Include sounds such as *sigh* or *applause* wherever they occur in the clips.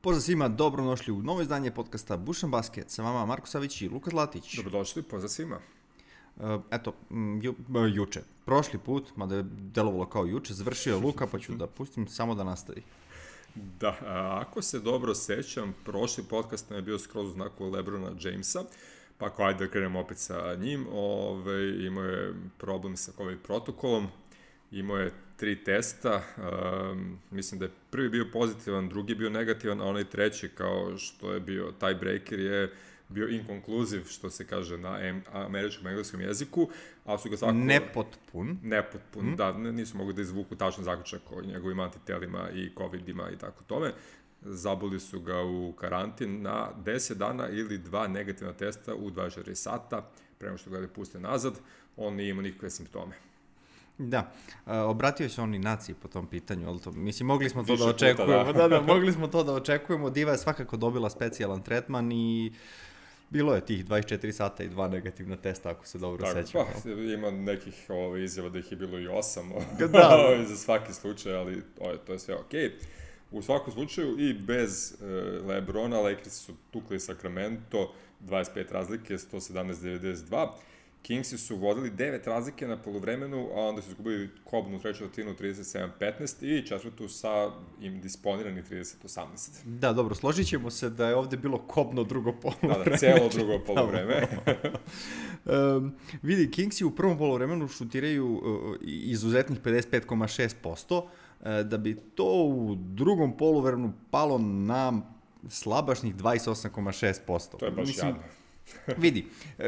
Pozdrav svima, dobrodošli u novo izdanje podcasta Bušan Basket. Sa vama Marko Savić i Luka Zlatić. Dobrodošli, pozdrav svima. Uh, eto, ju, uh, juče, prošli put, mada je delovalo kao juče, završio Luka, pa ću da pustim samo da nastavi. Da, a, ako se dobro sećam, prošli podcast nam je bio skroz u znaku Lebrona Jamesa, pa ako ajde da krenemo opet sa njim, ove, imao je problem sa COVID protokolom, imao je tri testa, um, mislim da je prvi bio pozitivan, drugi bio negativan, a onaj treći kao što je bio tiebreaker je bio inkonkluziv, što se kaže na em, američkom engleskom jeziku, a su ga svako... Nepotpun. Nepotpun, mm. da, nisu mogli da izvuku tačan zaključak o njegovim antitelima i covidima i tako tome. Zabuli su ga u karantin na 10 dana ili dva negativna testa u 24 sata, prema što ga je puste nazad, on nije imao nikakve simptome. Da, uh, obratio se on i naciji po tom pitanju, ali to, mislim, mogli smo to Više da puta, očekujemo, da. *laughs* da. da, mogli smo to da očekujemo, Diva je svakako dobila specijalan tretman i bilo je tih 24 sata i dva negativna testa, ako se dobro Tako, sećam. pa, ima nekih ove, izjava da ih je bilo i osam Da. *laughs* ove, za svaki slučaj, ali ove, to je sve okej. U svakom slučaju i bez e, Lebrona, Lakers su tukli Sacramento, 25 razlike, 117-92. Kingsi su vodili 9 razlike na polovremenu, a onda su izgubili kobnu treću četvrtinu 37-15 i četvrtu sa im disponirani 30-18. Da, dobro, složit ćemo se da je ovde bilo kobno drugo polovreme. Da, da, celo *laughs* drugo polovreme. um, vidi, Kingsi u prvom polovremenu šutiraju uh, izuzetnih 55,6%, uh, da bi to u drugom polovremenu palo na slabašnih 28,6%. To je baš jadno. vidi, uh,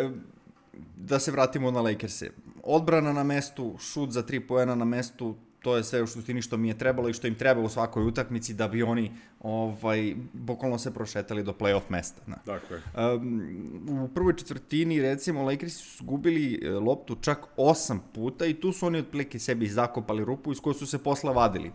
da se vratimo na Lakers-e. Odbrana na mestu, šut za 3 poena na mestu, to je sve u suštini što mi je trebalo i što im treba u svakoj utakmici da bi oni ovaj bukvalno se prošetali do play-off mesta. Na. Dakle, Um, u prvoj četvrtini, recimo, Lakers su gubili e, loptu čak osam puta i tu su oni otprilike sebi zakopali rupu iz koje su se posla vadili.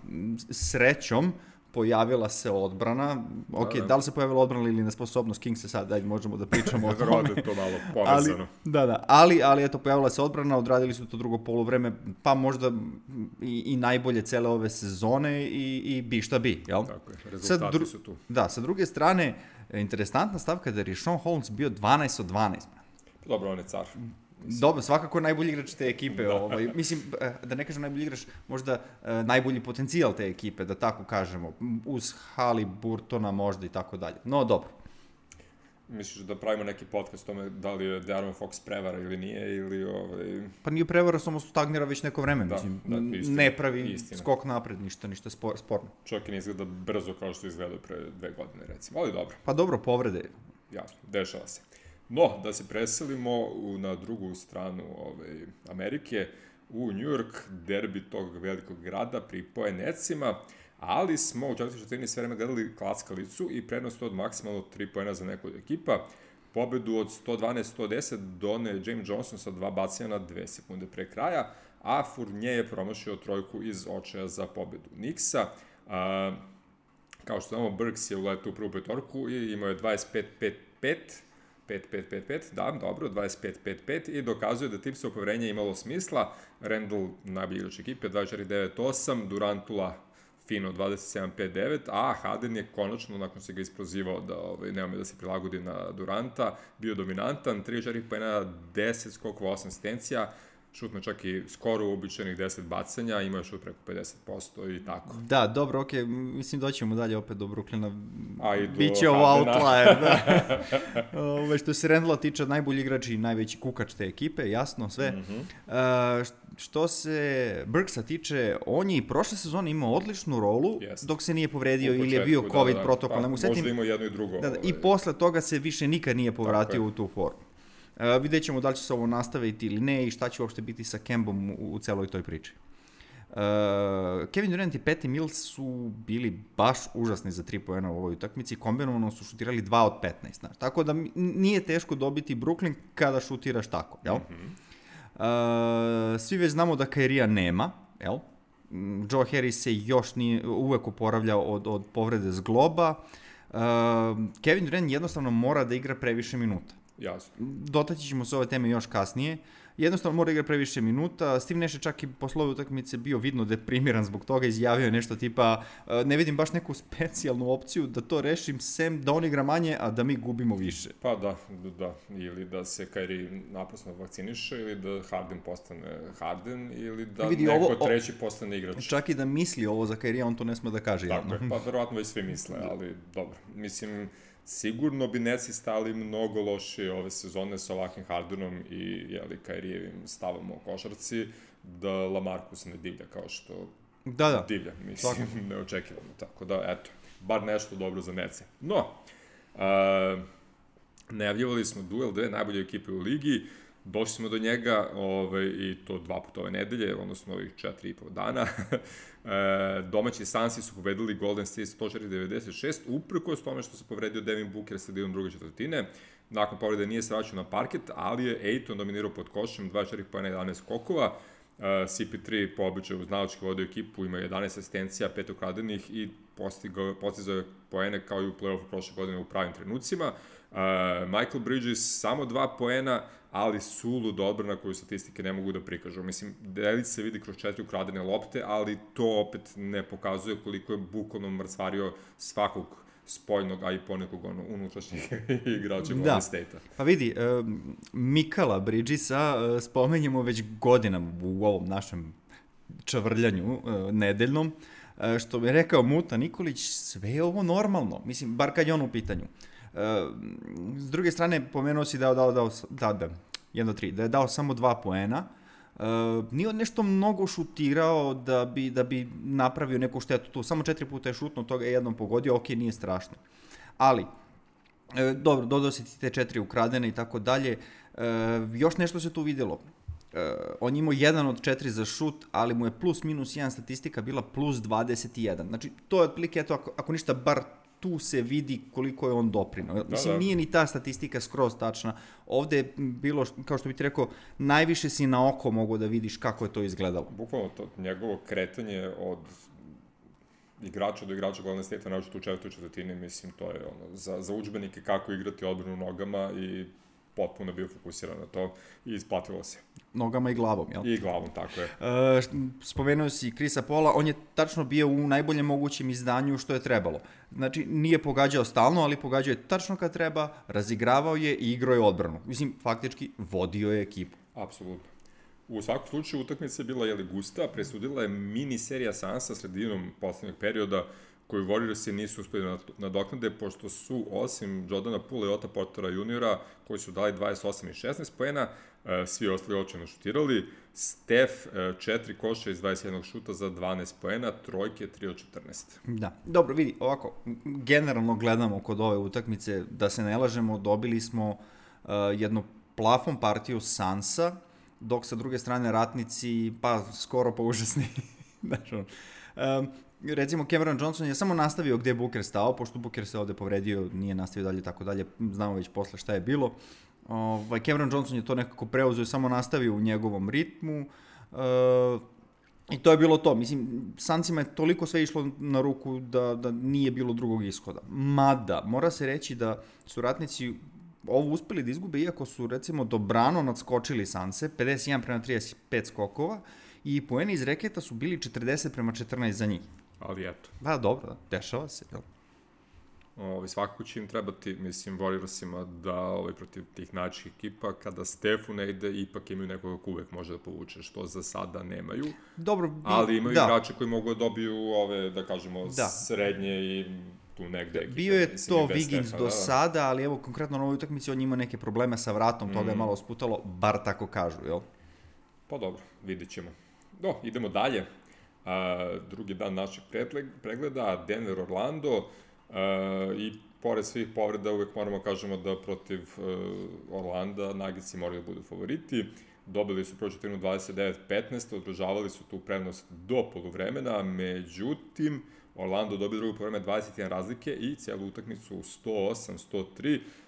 Srećom, pojavila se odbrana. Ok, da, da. da li se pojavila odbrana ili nesposobnost Kingsa sad, ajde možemo da pričamo o tome. to malo Ali, povezano. da, da, ali, ali eto, pojavila se odbrana, odradili su to drugo polovreme, pa možda i, i najbolje cele ove sezone i, i bi šta bi, jel? Tako je, rezultati dru- su tu. Da, sa druge strane, interesantna stavka da je Rishon Holmes bio 12 od 12. Dobro, on je car. Dobro, svakako najbolji igrač te ekipe. Da. Ovaj, mislim, eh, da ne kažem najbolji igrač, možda eh, najbolji potencijal te ekipe, da tako kažemo. Uz Hali, Burtona možda i tako dalje. No, dobro. Misliš da pravimo neki podcast o tome da li je Darren Fox prevara ili nije, ili ovaj... Pa nije prevara, samo stagnira već neko vreme. Da, mislim, da, istina, ne pravi istina. skok napred, ništa, ništa spor, sporno. Čovjek ne izgleda brzo kao što izgleda pre dve godine, recimo. Ali dobro, Pa dobro, povrede. jasno, dešava se. No, da se preselimo u, na drugu stranu ove, Amerike, u New York, derbi tog velikog grada, pripoje Necima, ali smo u četvrtoj četvrtini sve vreme gledali klackalicu i prednost od maksimalno 3 poena za neku od ekipa. Pobedu od 112-110 done James Johnson sa dva bacanja na 2 sekunde pre kraja, a Fournier je promašio trojku iz očaja za pobedu Nixa. A, kao što znamo, Burks je uletao u prvu petorku i imao je 25-5-5, 5-5-5-5, da, dobro, 25-5-5 i dokazuje da tip se upoverenja imalo smisla. Randall, najbolji igrač ekipe, 24-9-8, Durantula fino 27-5-9, a Harden je konačno, nakon se ga isprozivao da ovaj, nema da se prilagodi na Duranta, bio dominantan, 34 pojena, 10 skokova, 8 asistencija, šutno čak i skoro uobičajenih 10 bacanja, ima je šut preko 50% i tako. Da, dobro, okej, okay. mislim doćemo dalje opet do Brooklyna. A i do Biće ovo outlier, da. *laughs* Ove, što se Rendla tiče, najbolji igrač i najveći kukač te ekipe, jasno, sve. Mm. -hmm. što se Burksa tiče, on je i prošle sezone imao odličnu rolu, Jeste. dok se nije povredio U ili je početku, bio COVID da, da, protokol, pa, ne mu Možda setim. ima jedno i drugo. Da, da, I ovaj. posle toga se više nikad nije povratio u tu formu. Uh, vidjet ćemo da li će se ovo nastaviti ili ne i šta će uopšte biti sa Kembom u, u celoj toj priči. Uh, Kevin Durant i Patty Mills su bili baš užasni za 3 poena u ovoj utakmici, kombinovano su šutirali 2 od 15, znaš. Tako da nije teško dobiti Brooklyn kada šutiraš tako, jel? Mm -hmm. uh, svi već znamo da Kairija nema, jel? Mm, Joe Harris se još nije uvek oporavljao od, od povrede zgloba. Uh, Kevin Durant jednostavno mora da igra previše minuta. Jasno. Dotaći ćemo se ove teme još kasnije. jednostavno mora igra previše minuta. Steve Nash je čak i posle ove utakmice bio vidno deprimiran zbog toga, izjavio je nešto tipa e, ne vidim baš neku specijalnu opciju da to rešim, sem da on igra manje, a da mi gubimo više. Pa da, da, ili da se Kairi naprasno vakciniše, ili da Harden postane Harden, ili da vidi, neko ovo, treći postane igrač. Čak i da misli ovo za Kairi, on to ne sme da kaže. Tako je, pa verovatno već svi misle, ali dobro. Mislim, sigurno bi Netsi stali mnogo lošije ove sezone sa ovakvim Hardenom i jeli, Kairijevim stavom o košarci, da Lamarcus ne divlja kao što da, da. divlja, mislim, Svaki. *laughs* neočekivano. Tako da, eto, bar nešto dobro za Netsi. No, uh, najavljivali smo duel dve najbolje ekipe u ligi, došli smo do njega ovaj, i to dva puta ove nedelje, odnosno ovih četiri i pol dana. *laughs* e, domaći Sansi su pobedili Golden State 104-96, uprko s tome što se povredio Devin Booker sredinom druge četvrtine. Nakon povrede nije se vraćao na parket, ali je Ejton dominirao pod košem, 24 pojena 11 skokova. Uh, CP3 po običaju znački vodio ekipu, ima 11 asistencija, 5 ukradenih i postigao, postizao je poene kao i u play-offu prošle godine u pravim trenucima. Uh, Michael Bridges samo dva poena, ali sulu dobra na koju statistike ne mogu da prikažu. Mislim, delić se vidi kroz četiri ukradene lopte, ali to opet ne pokazuje koliko je bukvalno mrcvario svakog spoljnog, a i ponekog ono, unutrašnjeg *laughs* igrača da. Golden State-a. Pa vidi, uh, Mikala Bridgesa uh, spomenjemo već godinama u ovom našem čavrljanju uh, nedeljnom, uh, što bi rekao Muta Nikolić, sve je ovo normalno, mislim, bar kad je on u pitanju. Uh, s druge strane, pomenuo si da je dao, dao, da, da, 1 do 3, da je dao samo dva poena, Uh, nije on nešto mnogo šutirao da bi, da bi napravio neku štetu tu. Samo četiri puta je šutno, toga je jednom pogodio, ok, nije strašno. Ali, uh, dobro, dodao se ti te četiri ukradene i tako dalje. Uh, još nešto se tu videlo. Uh, on imao jedan od četiri za šut, ali mu je plus minus jedan statistika bila plus 21. Znači, to je otprilike, eto, ako, ako ništa, bar tu se vidi koliko je on doprinao. Da, Mislim, da. nije ni ta statistika skroz tačna. Ovde je bilo, kao što bih ti rekao, najviše si na oko mogo da vidiš kako je to izgledalo. Bukvalno to, njegovo kretanje od igrača do igrača Golden State-a, naočito u četvrtoj četvrtini, mislim, to je ono, za, za učbenike kako igrati odbranu nogama i potpuno bio fokusiran na to i isplatilo se. Nogama i glavom, jel? I glavom, tako je. E, spomenuo si Krisa Pola, on je tačno bio u najboljem mogućem izdanju što je trebalo. Znači, nije pogađao stalno, ali pogađao je tačno kad treba, razigravao je i igrao je odbranu. Mislim, faktički, vodio je ekipu. Apsolutno. U svakom slučaju utakmica je bila jeli gusta, presudila je mini serija Sansa sredinom poslednjeg perioda koju Warriorsi nisu uspeli nadoknade, pošto su, osim Jordana Pula i Ota Portera juniora, koji su dali 28 i 16 poena, e, svi ostali očajno šutirali. Stef, 4 e, koša iz 21 šuta za 12 poena, trojke 3 od 14. Da, dobro, vidi, ovako, generalno gledamo kod ove utakmice, da se ne lažemo, dobili smo uh, jednu plafon partiju Sansa, dok sa druge strane ratnici, pa skoro pa užasni. *laughs* Um, recimo Cameron Johnson je samo nastavio gde je Booker stao, pošto Booker se ovde povredio, nije nastavio dalje tako dalje, znamo već posle šta je bilo. Ovaj, Cameron Johnson je to nekako preuzeo i samo nastavio u njegovom ritmu. Uh, I to je bilo to. Mislim, Sancima je toliko sve išlo na ruku da, da nije bilo drugog ishoda. Mada, mora se reći da su ratnici ovo uspeli da izgube, iako su recimo dobrano nadskočili Sanse, 51 prema 35 skokova, i poeni iz reketa su bili 40 prema 14 za njih ali eto. Da, dobro, da, dešava se, jel? Ovaj, svakako će im trebati, mislim, Warriorsima da ovaj, protiv tih načih ekipa, kada Stefu ne ide, ipak imaju nekoga ko uvek može da povuče, što za sada nemaju. Dobro, ali imaju da. igrače koji mogu da dobiju ove, da kažemo, da. srednje i tu negde ekipe. Bio je mislim, to Wiggins do da, da. sada, ali evo, konkretno na ovoj utakmici on ima neke probleme sa vratom, toga mm. je malo sputalo, bar tako kažu, jel? Pa dobro, vidit ćemo. Do, idemo dalje a, drugi dan našeg pregleda, Denver Orlando a, i pored svih povreda uvek moramo kažemo da protiv uh, Orlanda Nagici moraju da budu favoriti. Dobili su prvo četvrtinu 29-15, održavali su tu prednost do poluvremena, međutim Orlando dobio drugu poluvreme 21 razlike i cijelu utakmicu 108-103 Mm,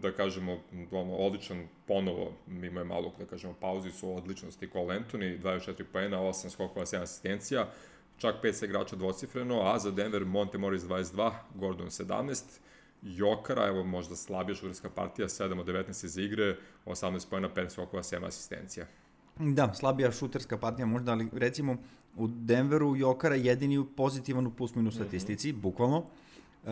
da kažemo, ono, odličan ponovo, mimo je malo, da kažemo, pauzi su odličnosti Cole Anthony, 24 poena, 8 skokova, 7 asistencija, čak 5 se igrača dvocifreno, a za Denver Monte Morris 22, Gordon 17, Jokara, evo možda slabija šuterska partija, 7 od 19 iz igre, 18 pojena, 15 skokova, 7 asistencija. Da, slabija šuterska partija možda, ali recimo u Denveru Jokara jedini pozitivan u plus minus statistici, mm -hmm. bukvalno. Uh,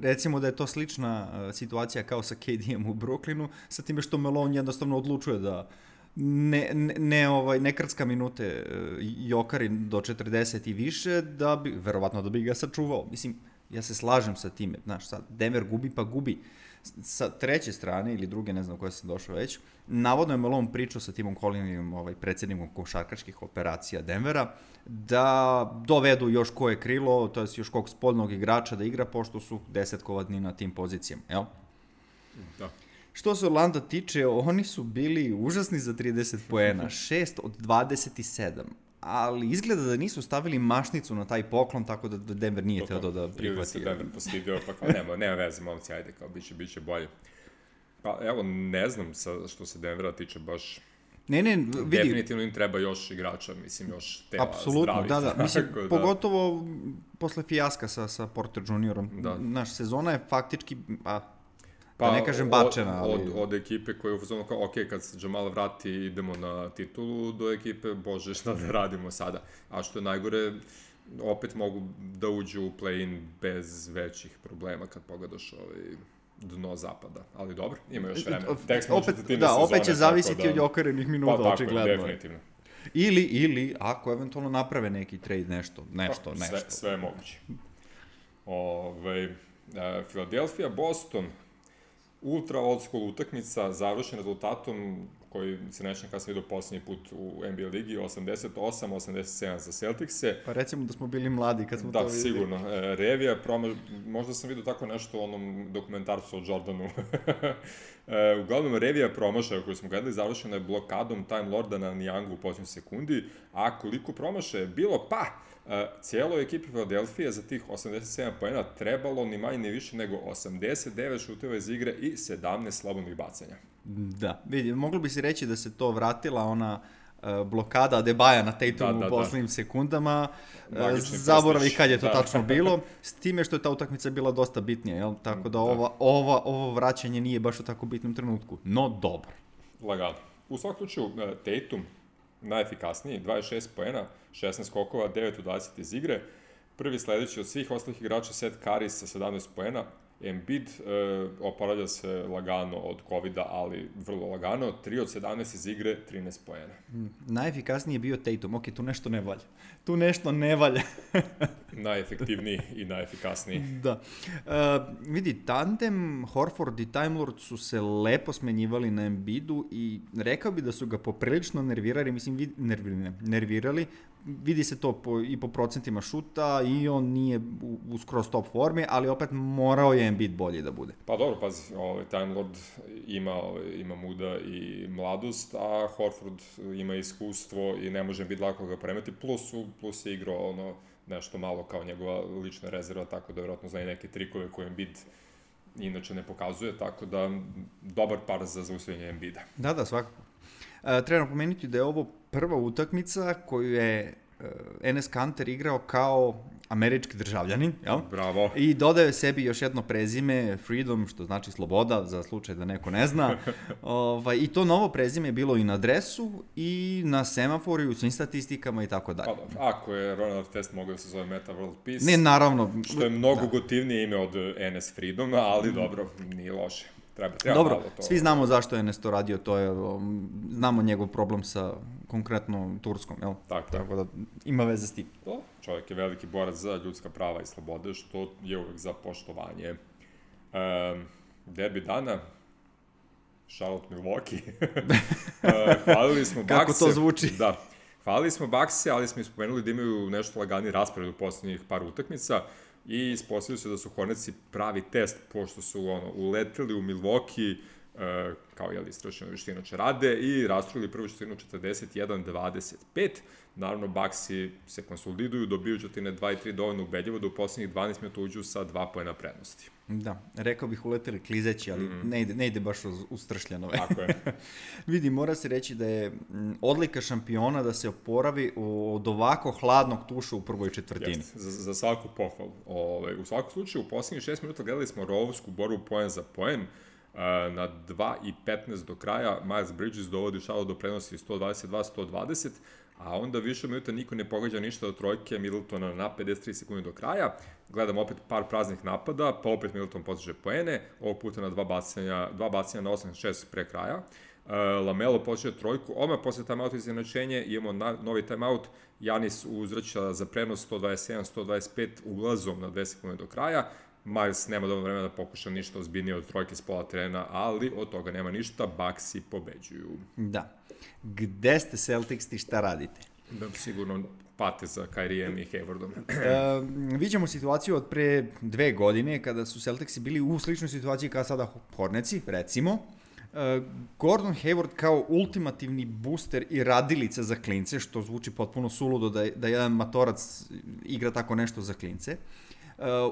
recimo da je to slična uh, situacija kao sa KD-em u Brooklynu, sa time što Melon jednostavno odlučuje da ne, ne, ne, ovaj, ne krcka minute uh, Jokari do 40 i više, da bi, verovatno da bi ga sačuvao. Mislim, ja se slažem sa time, znaš, sad, Denver gubi pa gubi. Uh, sa treće strane, ili druge, ne znam koja sam došao već, navodno je Malone pričao sa Timom Collinom, ovaj, predsednikom košarkaških operacija Denvera, da dovedu još koje krilo, to je još kog spoljnog igrača da igra, pošto su desetkovadni na tim pozicijama, jel? Da. Što se Orlando tiče, oni su bili užasni za 30 poena, 6 od 27 ali izgleda da nisu stavili mašnicu na taj poklon, tako da Denver nije teo da, da prihvati. Ili se Denver postidio, pa kao, nema, nema veze, momci, ajde, kao, biće, biće bolje. Pa, evo, ne znam sa, što se Denvera tiče baš Ne, ne, vidi. Definitivno im treba još igrača, mislim, još tela Apsolutno, da, da. *laughs* Mislim, da. pogotovo posle fijaska sa, sa Porter Juniorom. Da. Naš sezona je faktički, a, Pa, da ne kažem bačena, ali... Od, od ekipe koja je u fazonu kao, ok, kad se Jamal vrati, idemo na titulu, do ekipe, bože, šta da radimo sada. A što je najgore, opet mogu da uđu u play-in bez većih problema kad pogledaš ovaj dno zapada. Ali dobro, ima još vremena. Tek smo opet, da, sezone, opet će zavisiti da... od jokarenih minuta, pa, tako, očigledno. definitivno. Ili, ili, ako eventualno naprave neki trade, nešto, nešto, pa, nešto. Sve, sve je moguće. Ove, ovaj, Philadelphia, Boston, ultra old school utakmica, završen rezultatom koji se kad sam vidio poslednji put u NBA ligi, 88-87 za Celticse. Pa recimo da smo bili mladi kad smo da, to videli. Da, sigurno. E, Revija, promaž... možda sam vidio tako nešto u onom dokumentarcu o Jordanu. *laughs* e, uglavnom, Revija promašaja koju smo gledali završena je blokadom Time Lorda na Nijangu u posljednjoj sekundi, a koliko promašaja je bilo, pa, cijeloj ekipi Philadelphia za tih 87 poena trebalo ni manje ni više nego 89 šuteva iz igre i 17 slobodnih bacanja. Da, vidi, moglo bi se reći da se to vratila ona uh, blokada Debaja na Tatumu da, da, u da. poslednjim da. sekundama. Zaboravi kad je to da. tačno *laughs* bilo, s time što je ta utakmica bila dosta bitnija, jel? Tako da, da. Ova, ova, ovo vraćanje nije baš u tako bitnom trenutku, no dobro. Lagano. U svakom slučaju, e, Tatum najefikasniji, 26 poena, 16 skokova, 9 u 20 iz igre. Prvi sledeći od svih ostalih igrača Seth Curry sa 17 poena, Embiid e, oporavlja se lagano od covid ali vrlo lagano. 3 od 17 iz igre, 13 poena. Mm, najefikasniji je bio Tatum. Ok, tu nešto ne valja. Tu nešto ne valja. *laughs* Najefektivniji i najefikasniji. Da. E, vidi, tandem Horford i Time Lord su se lepo smenjivali na Embiidu i rekao bi da su ga poprilično nervirali, mislim, nervirali, nervirali vidi se to po, i po procentima šuta i on nije u, u skroz top formi, ali opet morao je Embiid bolji da bude. Pa dobro, pazi, ovaj, Time Lord ima, ovaj, ima muda i mladost, a Horford ima iskustvo i ne može Embiid lako ga premeti, plus, plus je igrao ono, nešto malo kao njegova lična rezerva, tako da vjerojatno zna i neke trikove koje Embiid inače ne pokazuje, tako da dobar par za zaustavljanje Embiida. Da, da, svakako. E, treba napomenuti da je ovo prva utakmica koju je uh, Enes Kanter igrao kao američki državljanin, jel? Bravo. I dodaje sebi još jedno prezime, Freedom, što znači sloboda, za slučaj da neko ne zna. *laughs* ovaj, I to novo prezime je bilo i na adresu, i na semaforu, i u svim statistikama i tako dalje. Pa, ako je Ronald Test mogao da se zove Meta World Peace. Ne, naravno. Što je mnogo da. gotivnije ime od Enes Freedom, ali mm. dobro, nije loše. Treba, treba Dobro, malo to. svi znamo zašto je Nesto radio, to je, znamo njegov problem sa konkretno Turskom, jel? Tako, Tako da ima veze s tim. To, čovjek je veliki borac za ljudska prava i slobode, što je uvek za poštovanje. Um, derbi dana, Charlotte Milwaukee. *laughs* uh, hvalili smo Bakse. *laughs* Kako to zvuči? Da. Hvalili smo Bakse, ali smo ispomenuli da imaju nešto lagani raspored u poslednjih par utakmica. Uh, i ispostavio se da su Hornetsi pravi test, pošto su ono, uleteli u Milwaukee, e, kao jeli istračeno što inače rade i rastrojili prvu četvrtinu 41-25. Naravno, Baxi se konsoliduju, dobiju četvrtine 2 i 3 dovoljno ubedljivo da u poslednjih 12 minuta uđu sa 2 pojena prednosti. Da, rekao bih uleteli klizeći, ali mm. ne, ide, ne ide baš ustršljeno. Tako je. *laughs* Vidi, mora se reći da je odlika šampiona da se oporavi od ovako hladnog tuša u prvoj četvrtini. Jeste, za, za svaku pohvalu. Ove, ovaj, u svakom slučaju, u poslednjih 6 minuta gledali smo rovsku borbu poen za poen. Na 2 i 15 do kraja Miles Bridges dovodi šalo do prenosi 122-120, a onda više minuta niko ne pogađa ništa od trojke Middletona na 53 sekunde do kraja. Gledam opet par praznih napada, pa opet Middleton postiže poene, ovog puta na dva bacanja, dva bacanja na 8-6 pre kraja. Uh, Lamelo postiže trojku, odmah posle timeouta izjednačenje, imamo na, novi timeout, Janis uzraća za prenos 127-125 ulazom na 2 sekunde do kraja, Miles nema dovoljno vremena da pokuša ništa ozbiljnije od trojke s pola terena, ali od toga nema ništa, Baxi pobeđuju. Da. Gde ste Celtics i šta radite? Da, sigurno pate za Kyrie i Haywardom. *clears throat* e, viđamo situaciju od pre dve godine kada su Celticsi bili u sličnoj situaciji kao sada Horneci, recimo. E, Gordon Hayward kao ultimativni booster i radilica za klince, što zvuči potpuno suludo da, da jedan matorac igra tako nešto za klince. Uh,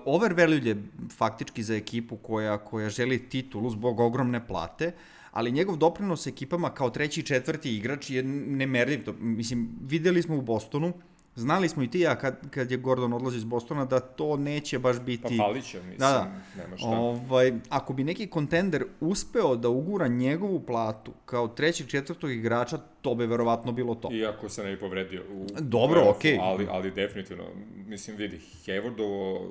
overvalued je faktički za ekipu koja, koja želi titulu zbog ogromne plate, ali njegov doprinos ekipama kao treći i četvrti igrač je nemerljiv. Mislim, videli smo u Bostonu, znali smo i ti ja kad, kad je Gordon odlazi iz Bostona da to neće baš biti... Pa falit će, mislim, da, da. nema šta. Ovaj, ako bi neki kontender uspeo da ugura njegovu platu kao trećeg, četvrtog igrača, to bi verovatno bilo to. Iako se ne bi povredio u... Dobro, okej. Okay. Ali, ali definitivno, mislim, vidi, Haywardovo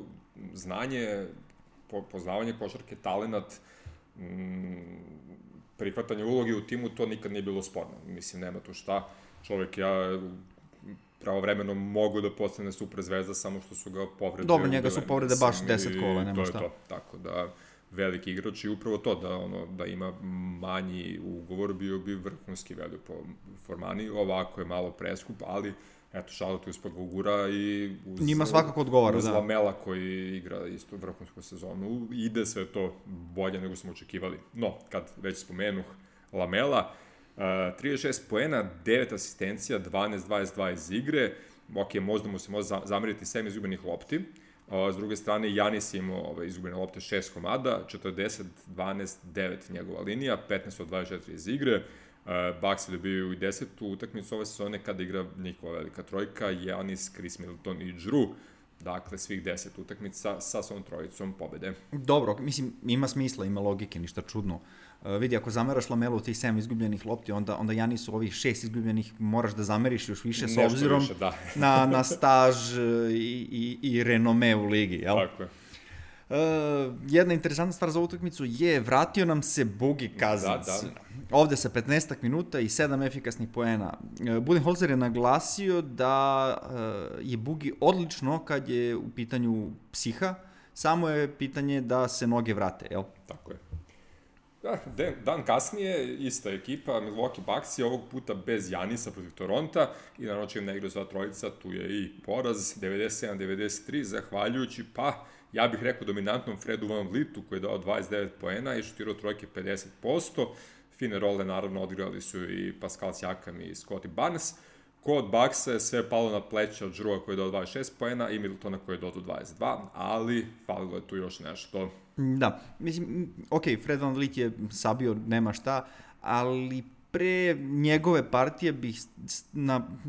znanje, po, poznavanje košarke, talenat, mm, prihvatanje uloge u timu, to nikad nije bilo sporno. Mislim, nema tu šta. Čovek, ja pravovremeno mogu da postane super zvezda, samo što su ga povredili. Dobro, njega su povrede baš 10 kola, nema šta. To je to, tako da veliki igrač i upravo to da ono da ima manji ugovor bio bi vrhunski velio po Formani ovako je malo preskup ali eto Charlotte uspog ga ugura i uz, njima svakako odgovara uz da. Lamela koji igra isto vrhunsku sezonu ide sve to bolje nego smo očekivali no kad već spomenuh Lamela 36 poena 9 asistencija 12-22 iz igre ok, možda mu se može zameriti 7 izgubenih lopti A, s druge strane, Janis imao ovaj, izgubene lopte 6 komada, 40, 12, 9 njegova linija, 15 od 24 iz igre. Uh, Bucks dobiju i desetu utakmicu ove sezone kada igra njihova velika trojka, Janis, Chris Middleton i Drew. Dakle, svih deset utakmica sa svom trojicom pobede. Dobro, mislim, ima smisla, ima logike, ništa čudno. Uh, vidi, ako zameraš Lamelu tih 7 izgubljenih lopti, onda, onda Janisu ovih 6 izgubljenih moraš da zameriš još više s obzirom više, da. *laughs* na, na staž i, i, i renome u ligi, jel? Tako je. Uh, jedna interesantna stvar za utakmicu je vratio nam se Bugi Cousins. Da, da. Ovde sa 15 minuta i 7 efikasnih poena. Uh, Budenholzer je naglasio da uh, je Bugi odlično kad je u pitanju psiha, samo je pitanje da se noge vrate, jel? Tako je. Da, dan kasnije, ista ekipa, Milwaukee Bucks je ovog puta bez Janisa protiv Toronta i naravno čim ne igra sva trojica, tu je i poraz 97-93, zahvaljujući pa ja bih rekao dominantnom Fredu Van Vlitu koji je dao 29 poena i šutirao trojke 50%. Fine role naravno odigrali su i Pascal Siakam i Scotty Barnes. Kod Bucksa je sve palo na pleće od Žrua koji je dao 26 poena i Middletona koji je dao 22, ali falilo je tu još nešto. Da, mislim, ok, Fred Van Vliet je sabio, nema šta, ali pre njegove partije bih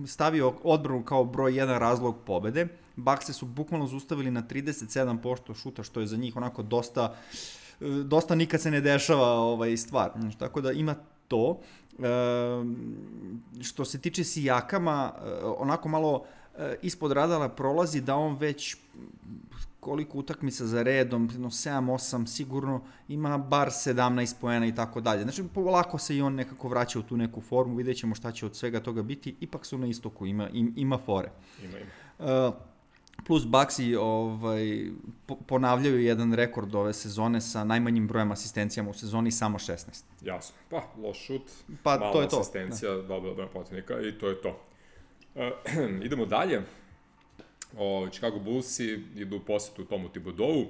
stavio odbranu kao broj jedan razlog pobede. Bakse su bukvalno zustavili na 37% šuta, što je za njih onako dosta dosta nikad se ne dešava ovaj stvar. Znači, tako da ima to. Što se tiče Sijakama, e, onako malo e, ispod radala prolazi da on već koliko utakmica za redom, no 7-8 sigurno ima bar 17 poena i tako dalje. Znači, polako se i on nekako vraća u tu neku formu, vidjet ćemo šta će od svega toga biti, ipak su na istoku, ima, im, ima fore. Ima, ima. Uh, plus Baxi ovaj, ponavljaju jedan rekord ove sezone sa najmanjim brojem asistencijama u sezoni, samo 16. Jasno. Pa, loš šut, pa, malo to je to. asistencija, da. dobro, dobro protivnika i to je to. Uh, *clears throat* idemo dalje. O, Chicago Bullsi idu u posetu Tomu Thibodeau.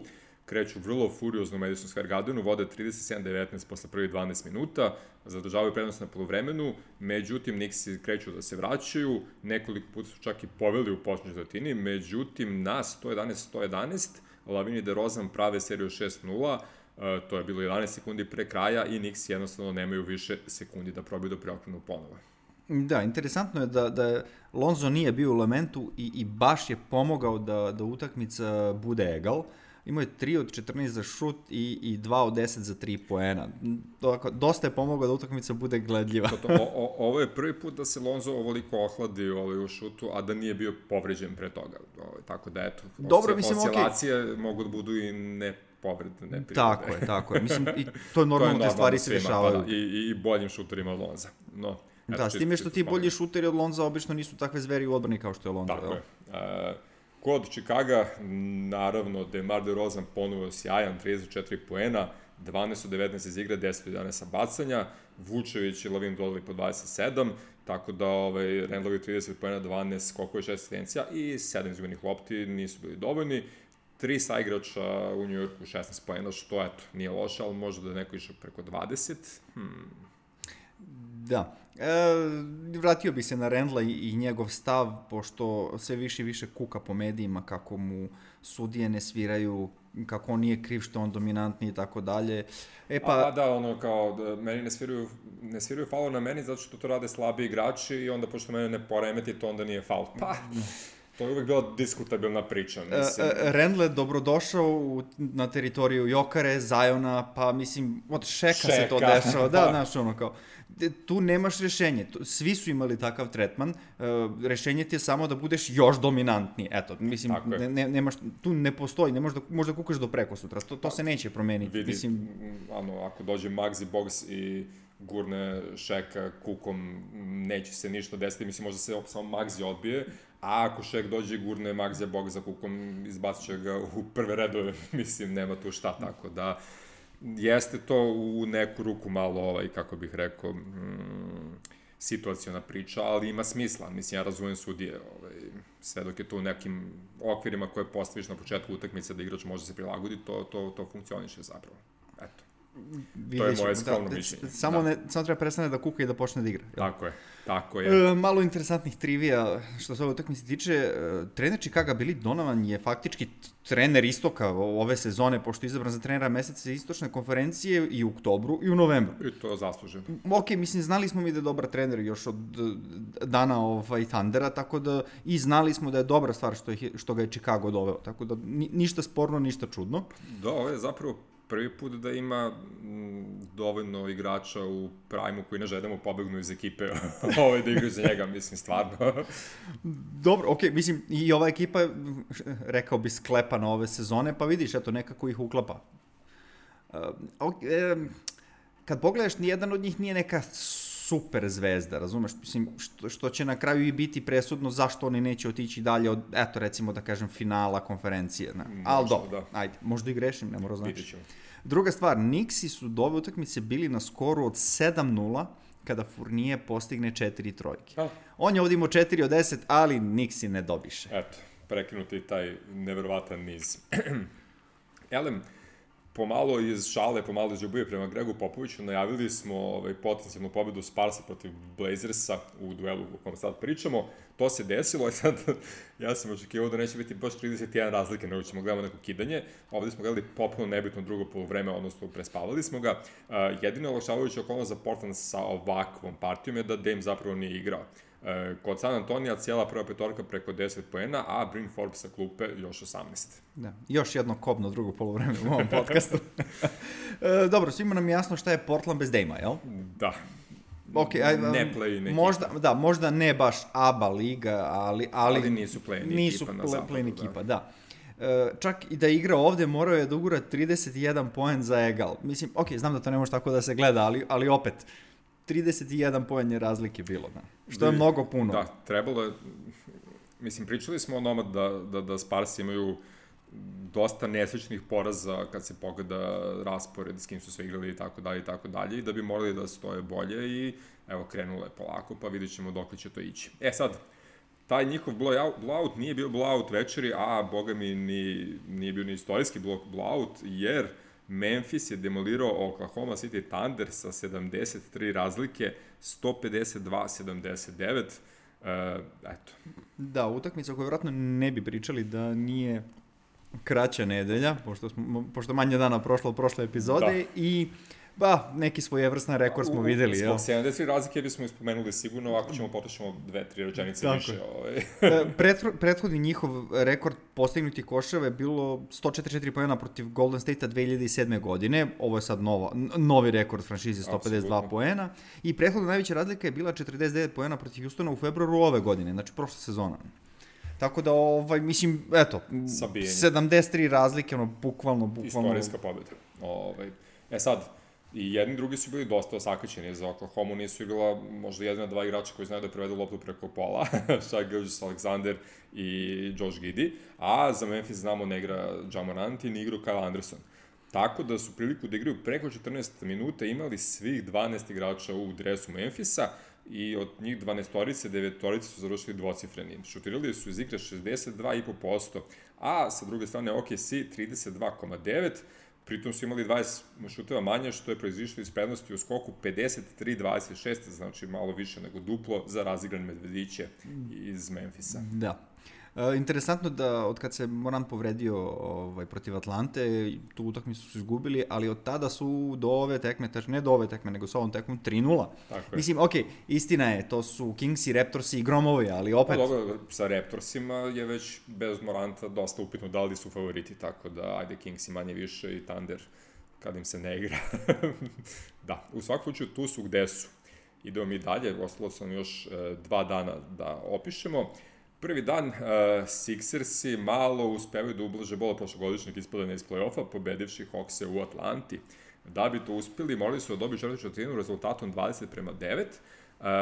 Kreću vrlo furiozno u Madison Square Gardenu, vode 37-19 posle prvih 12 minuta, zadržavaju prednost na polovremenu, međutim Nixi kreću da se vraćaju, nekoliko puta su čak i poveli u počnoj četvrtini, međutim na 111-111 Lavini de Rozan prave seriju 6-0, Uh, to je bilo 11 sekundi pre kraja i Nix jednostavno nemaju više sekundi da probaju da preokrenu ponovo. Da, interesantno je da, da Lonzo nije bio u lamentu i, i baš je pomogao da, da utakmica bude egal. Imao je 3 od 14 za šut i, i 2 od 10 za 3 poena. Dakle, dosta je pomogao da utakmica bude gledljiva. to, to, o, o, ovo je prvi put da se Lonzo ovoliko ohladi ovaj, u šutu, a da nije bio povređen pre toga. Ovaj, tako da, eto, Dobro, mislim, oscilacije okay. mogu da budu i ne povrede, ne prirode. Tako je, tako je. Mislim, i *laughs* to je normalno, te stvari se dešavaju. Pa, i, i, boljim šuterima Lonza. No, da, s time što ti bolji šuteri od Lonza obično nisu takve zveri u odbrani kao što je Lonza. Tako je. Uh, kod Čikaga, naravno, Demar DeRozan ponovo sjajan, 34 poena, 12 od 19 iz igre, 10 od 11 sa bacanja, Vučević i Lavin dodali po 27, tako da ovaj, Rendlovi 30 poena, 12 skokova i 6 asistencija i 7 izgubenih lopti nisu bili dovoljni tri saigrača u New Yorku 16 pojena, što eto, nije loše, ali možda da je neko išao preko 20. Hmm. Da. E, vratio bih se na Rendla i, i njegov stav, pošto sve više i više kuka po medijima kako mu sudije ne sviraju, kako on nije kriv što on dominantni i tako dalje. E pa... A, da, ono kao, da, meni ne sviraju, ne sviraju faul na meni zato što to rade slabi igrači i onda pošto mene ne poremeti, to onda nije faul. Pa, To je uvek bila diskutabilna priča, e, mislim. Uh, Rendle dobrodošao u, na teritoriju Jokare, Zajona, pa mislim, od Šeka, Šeka. se to dešava. Da, znaš, ono kao, tu nemaš rešenje. Svi su imali takav tretman. Uh, rešenje ti je samo da budeš još dominantniji. Eto, mislim, ne, ne, nemaš, tu ne postoji, ne možda, možda kukaš do preko sutra. To, to se neće promeniti. Vidi, mislim, ano, ako dođe Maxi Box i gurne Šeka kukom, neće se ništa desiti, mislim, možda se samo Maxi odbije, A ako Šek dođe i gurne Magzija Bog za kukom, izbacit će ga u prve redove, *laughs* mislim, nema tu šta, tako da jeste to u neku ruku malo, ovaj, kako bih rekao, mm, situacijona priča, ali ima smisla. Mislim, ja razumem sudije, ovaj, sve dok je to u nekim okvirima koje postaviš na početku utakmice da igrač može se prilagodi, to, to, to funkcioniše zapravo. Eto. To je moje skromno da, mišljenje. Samo, da. ne, samo treba prestane da kuka i da počne da igra. Tako je. Tako je. E, malo interesantnih trivija što se ove utakmice tiče. E, trener Chicago Billy Donovan je faktički trener istoka ove sezone, pošto je izabran za trenera meseca istočne konferencije i u oktobru i u novembru. I to zasluženo. Ok, mislim, znali smo mi da je dobar trener još od dana ovaj Thundera, tako da i znali smo da je dobra stvar što, je, što ga je Chicago doveo, tako da ništa sporno, ništa čudno. Da, ovo je zapravo prvi put da ima m, dovoljno igrača u prajmu koji ne želimo pobegnu iz ekipe *laughs* ovaj, da igraju za njega, mislim, stvarno. *laughs* Dobro, okej, okay, mislim, i ova ekipa, *laughs* rekao bi, sklepa na ove sezone, pa vidiš, eto, nekako ih uklapa. Uh, okay, um, kad pogledaš, nijedan od njih nije neka super zvezda, razumeš? Mislim, što, što će na kraju i biti presudno zašto oni neće otići dalje od, eto, recimo da kažem, finala konferencije. Ne? Ali dobro, da. ajde, možda i grešim, ne mora znači. Druga stvar, Nixi su do ove utakmice bili na skoru od 7-0 kada Furnije postigne 4 trojke. A. On je ovdje imao 4 od 10, ali Nixi ne dobiše. Eto, prekinuti taj neverovatan niz. *clears throat* Elem, pomalo iz šale, pomalo iz ljubije prema Gregu Popoviću najavili smo ovaj, potencijalnu pobedu Sparsa protiv Blazersa u duelu o kom sad pričamo. To se desilo i sad *laughs* ja sam očekivao da neće biti baš 31 razlike, nego ćemo gledamo neko kidanje. Ovde smo gledali popuno nebitno drugo polovreme, odnosno prespavali smo ga. Uh, jedino olakšavajuća za Portland sa ovakvom partijom je da Dame zapravo nije igrao. E, kod San Antonija cijela prva petorka preko 10 poena, a Bryn Forbes sa klupe još 18. Da, još jedno kobno drugo polovreme u ovom podcastu. e, dobro, svima nam je jasno šta je Portland bez Dejma, jel? Da. Ok, aj, ne play ekipa. Možda, da, možda ne baš ABA liga, ali... Ali, ali nisu play nisu ekipa na zapadu. Nisu ekipa, da. da. E, čak i da igra ovde morao je da ugura 31 poen za egal. Mislim, ok, znam da to ne može tako da se gleda, ali, ali opet, 31 poen je razlike bilo, da. Što je mnogo puno. Da, trebalo je, mislim, pričali smo o noma da, da, da Sparsi imaju dosta nesrećnih poraza kad se pogleda raspored s kim su sve igrali i tako dalje i tako dalje i da bi morali da stoje bolje i evo krenulo je polako pa vidjet ćemo dok će to ići. E sad, taj njihov blowout nije bio blowout večeri, a boga mi ni, nije bio ni istorijski blowout, jer Memphis je demolirao Oklahoma City Thunder sa 73 razlike, 152-79. Uh, eto. Da, utakmica koju vratno ne bi pričali da nije kraća nedelja, pošto, smo, pošto manje dana prošlo u prošle epizode da. i Ba, neki svojevrsna rekord smo videli. Zbog 70 razlike bismo ispomenuli sigurno, ako ćemo potrošimo dve, tri rečenice Tako više. Ovaj. E, Pretho, prethodni njihov rekord postignuti koševa je bilo 144 pojena protiv Golden State-a 2007. godine. Ovo je sad novo, novi rekord franšize 152 Absolutno. pojena. I prethodna najveća razlika je bila 49 pojena protiv Houstona u februaru ove godine, znači prošle sezona. Tako da, ovaj, mislim, eto, Sabijenje. 73 razlike, ono, bukvalno, bukvalno... Istorijska pobjeda. Ovaj. E sad, I jedni i drugi su bili dosta osakaćeni. Za Oklahoma nisu igrala možda jedina dva igrača koji znaju da prevedu loptu preko pola, *laughs* Shai Gilgis Alexander i Josh Giddy, a za Memphis znamo ne igra Jamorant i ne igra Kyle Anderson. Tako da su priliku da igraju preko 14 minuta imali svih 12 igrača u dresu Memfisa i od njih 12-torice, 9-torice su završili dvocifreni. Šutirali su iz igre 62,5%, a sa druge strane OKC 32,9%, Pritom su imali 20 šuteva manje, što je proizišlo iz prednosti u skoku 53-26, znači malo više nego duplo za razigrane medvediće iz Memfisa. Da. E, interesantno da od kad se Moran povredio ovaj, protiv Atlante, tu utakmicu su izgubili, ali od tada su do ove tekme, tač ne do ove tekme, nego sa ovom tekmom 3-0. Mislim, ok, istina je, to su Kings i Raptorsi i Gromovi, ali opet... Pa dobro, sa Raptorsima je već bez Moranta dosta upitno da li su favoriti, tako da ajde Kings i manje više i Thunder kad im se ne igra. *laughs* da, u svakom slučaju tu su gde su. Idemo mi dalje, ostalo sam još e, dva dana da opišemo. Prvi dan uh, Sixersi malo uspevaju da ublaže bola prošlogodišnjeg ispadanja iz play-offa, pobedivši Hawkse u Atlanti. Da bi to uspeli, morali su da dobiju četvrtu četvrtinu rezultatom 20 prema 9. Uh,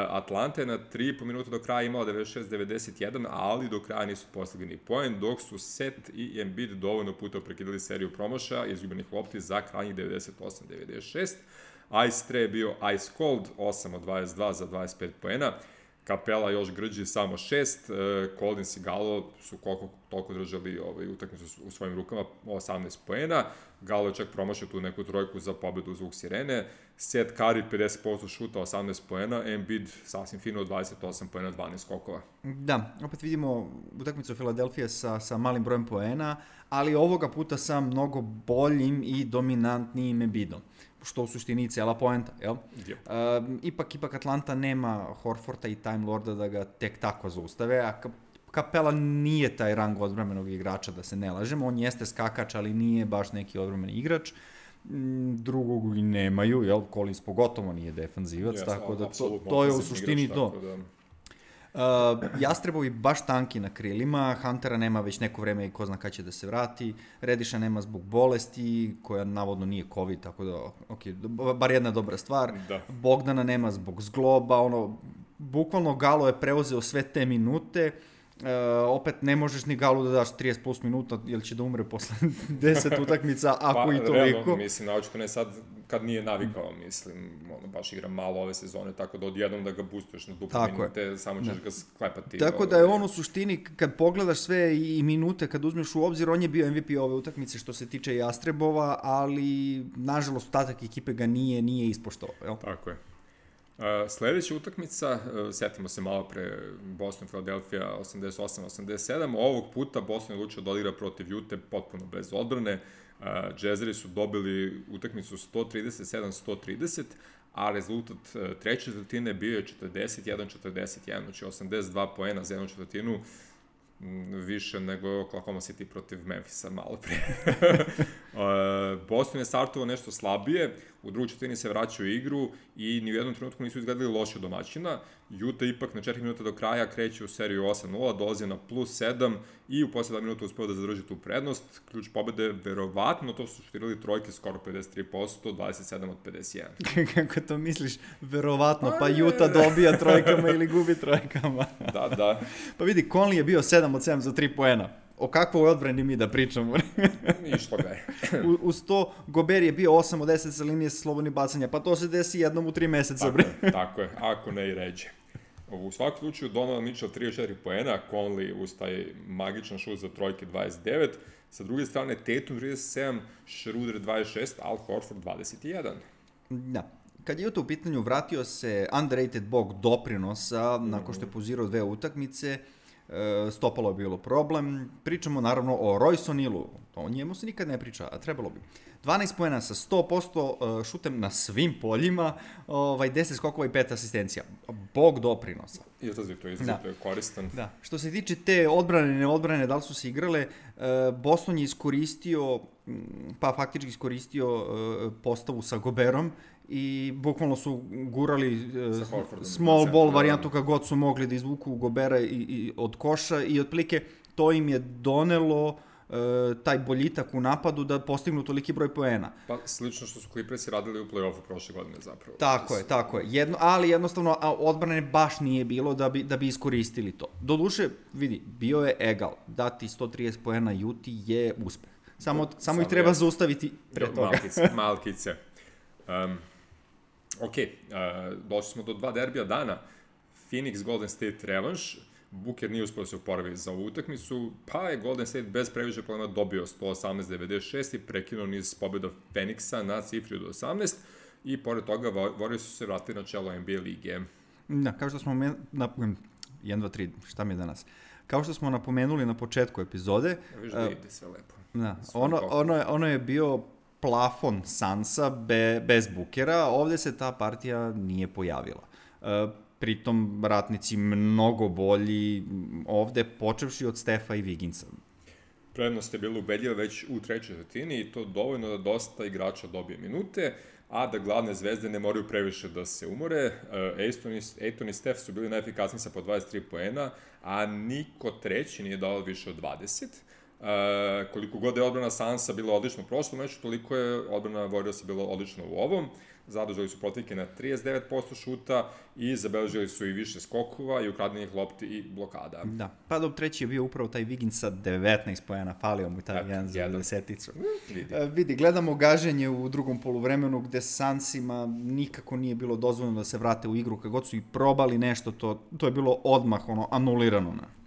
Atlanta je na 3,5 minuta do kraja imala 96-91, ali do kraja nisu postigli ni poen, dok su Set i Embiid dovoljno puta prekidali seriju promoša i izgubenih lopti za krajnjih 98-96. Ice Tre je bio Ice Cold, 8 od 22 za 25 poena. Kapela još grđi samo šest, e, Collins i Galo su koliko toliko držali ovaj, utakmicu u svojim rukama, 18 poena, Galo je čak promašao tu neku trojku za pobedu zvuk sirene, Seth Curry 50% šuta, 18 poena, Embiid sasvim fino 28 poena, 12 skokova. Da, opet vidimo utakmicu Filadelfije sa, sa malim brojem poena, ali ovoga puta sa mnogo boljim i dominantnijim Embiidom što u suštini cela poenta, jel? Yep. Uh, ipak, ipak Atlanta nema Horforta i Time Lorda da ga tek tako zaustave, a Kapela nije taj rang odbrambenog igrača, da se ne lažemo, on jeste skakač, ali nije baš neki odbrambeni igrač mm, drugog i nemaju, jel, Collins pogotovo nije defanzivac, yes, tako da to, to je u suštini igrač, to. Da... Uh, Jastrebovi baš tanki na krilima, Huntera nema već neko vreme i ko zna kada će da se vrati, Rediša nema zbog bolesti, koja navodno nije COVID, tako da, ok, bar jedna dobra stvar. Da. Bogdana nema zbog zgloba, ono, bukvalno Galo je preuzeo sve te minute, uh, Uh, opet ne možeš ni Galu da daš 30 plus minuta, jer će da umre posle *laughs* 10 utakmica, *laughs* ako pa, i toliko. Realno, mislim, naočito ne sad kad nije navikao, mislim, ono, baš igra malo ove sezone, tako da odjednom da ga boostuješ na duplo minute, je. samo ćeš da. ga sklepati. Tako da je on u suštini, kad pogledaš sve i minute, kad uzmeš u obzir, on je bio MVP ove utakmice što se tiče Jastrebova, ali nažalost ostatak ekipe ga nije, nije ispoštovao. Jel? Tako je. Uh, sledeća utakmica, uh, setimo se malo pre Boston Philadelphia 88-87, ovog puta Boston je odlučio da odigra protiv Jute potpuno bez odbrane. Uh, Jazzeri su dobili utakmicu 137-130, a rezultat uh, treće četvrtine bio je 41-41, znači 82 poena za jednu četvrtinu, više nego Oklahoma City protiv Memphisa malo pre. *laughs* Boston je startovao nešto slabije, u drugoj četvrtini se vraćaju u igru i ni u jednom trenutku nisu izgledali loše domaćina. Utah ipak na 4 minuta do kraja kreće u seriju 8-0, dolazi na plus 7 i u posle 2 minuta uspeo da zadrži tu prednost. Ključ pobede, verovatno, to su štirili trojke skoro 53%, 27 od 51. *laughs* Kako to misliš, verovatno, pa, pa Utah dobija trojkama ili gubi trojkama. da, da. *laughs* pa vidi, Conley je bio 7 od 7 za 3 poena o kakvoj odbrani mi da pričamo. Išlo ga je. U, uz to, Gober je bio 8 od 10 sa linije slobodnih bacanja, pa to se desi jednom u 3 meseca. Tako je, *laughs* tako je, ako ne i ređe. U svakom slučaju Donovan Mitchell 34 poena, Conley uz taj magičan šut za trojke 29, sa druge strane Tatum 37, Schroeder 26, Al Horford 21. Da. Kad je to u pitanju, vratio se underrated bog doprinosa, mm. nakon što je pozirao dve utakmice, stopalo je bilo problem. Pričamo naravno o Royce O'Nealu, o njemu se nikad ne priča, a trebalo bi. 12 pojena sa 100% e, šutem na svim poljima, ovaj, 10 skokova i 5 asistencija. Bog doprinosa. Izrazito, izrazito da. je koristan. Da. Što se tiče te odbrane, neodbrane, da li su se igrale, e, Boston je iskoristio, pa faktički iskoristio postavu sa Goberom i bukvalno su gurali uh, small ball da. varijantu kako god su mogli da izvuku Gobera i, i od koša i otplike to im je donelo uh, taj boljitak u napadu da postignu toliki broj poena. Pa slično što su Clippersi radili u play-offu prošle godine zapravo. Tako je, tako je. Jedno, ali jednostavno odbrane baš nije bilo da bi, da bi iskoristili to. Doduše, vidi, bio je egal. Dati 130 poena Juti je uspeh. Samo, samo, samo ih treba je. zaustaviti pre toga. Malkice, *laughs* malkice. Um, ok, uh, došli smo do dva derbija dana. Phoenix Golden State revanš. Booker nije uspio da se oporavi za ovu utakmicu, pa je Golden State bez previše problema dobio 118-96 i prekinuo niz pobjeda Phoenixa na cifri do 18 i pored toga Warriors su se vratili na čelo NBA lige. Da, kao što smo, na, 1, 2, 3, šta mi je danas? Kao što smo napomenuli na početku epizode... Viš da ide sve lepo. Da, ono, ono, je, ono je bio plafon Sansa be, bez Bukera, ovde se ta partija nije pojavila. E, pritom ratnici mnogo bolji ovde, počevši od Stefa i Viginsa. Prednost je bila ubedljiva već u trećoj četvrtini i to dovoljno da dosta igrača dobije minute, a da glavne zvezde ne moraju previše da se umore. Ejton i, Ejton i Stef su bili najefikasniji sa po 23 poena, a niko treći nije dao više od 20. E, koliko god je odbrana Sansa bila odlična u prošlom meču, toliko je odbrana Warriorsa bila odlična u ovom. Zadržali su protivke na 39% šuta i zabeležili su i više skokova i ukradenih lopti i blokada. Da, pa do treći je bio upravo taj Vigin sa 19 pojena, falio mu taj jedan za deseticu. Mm, vidi. E, vidi, gledamo gaženje u drugom poluvremenu gde Sansima nikako nije bilo dozvoljeno da se vrate u igru, kad su i probali nešto, to, to je bilo odmah ono, anulirano na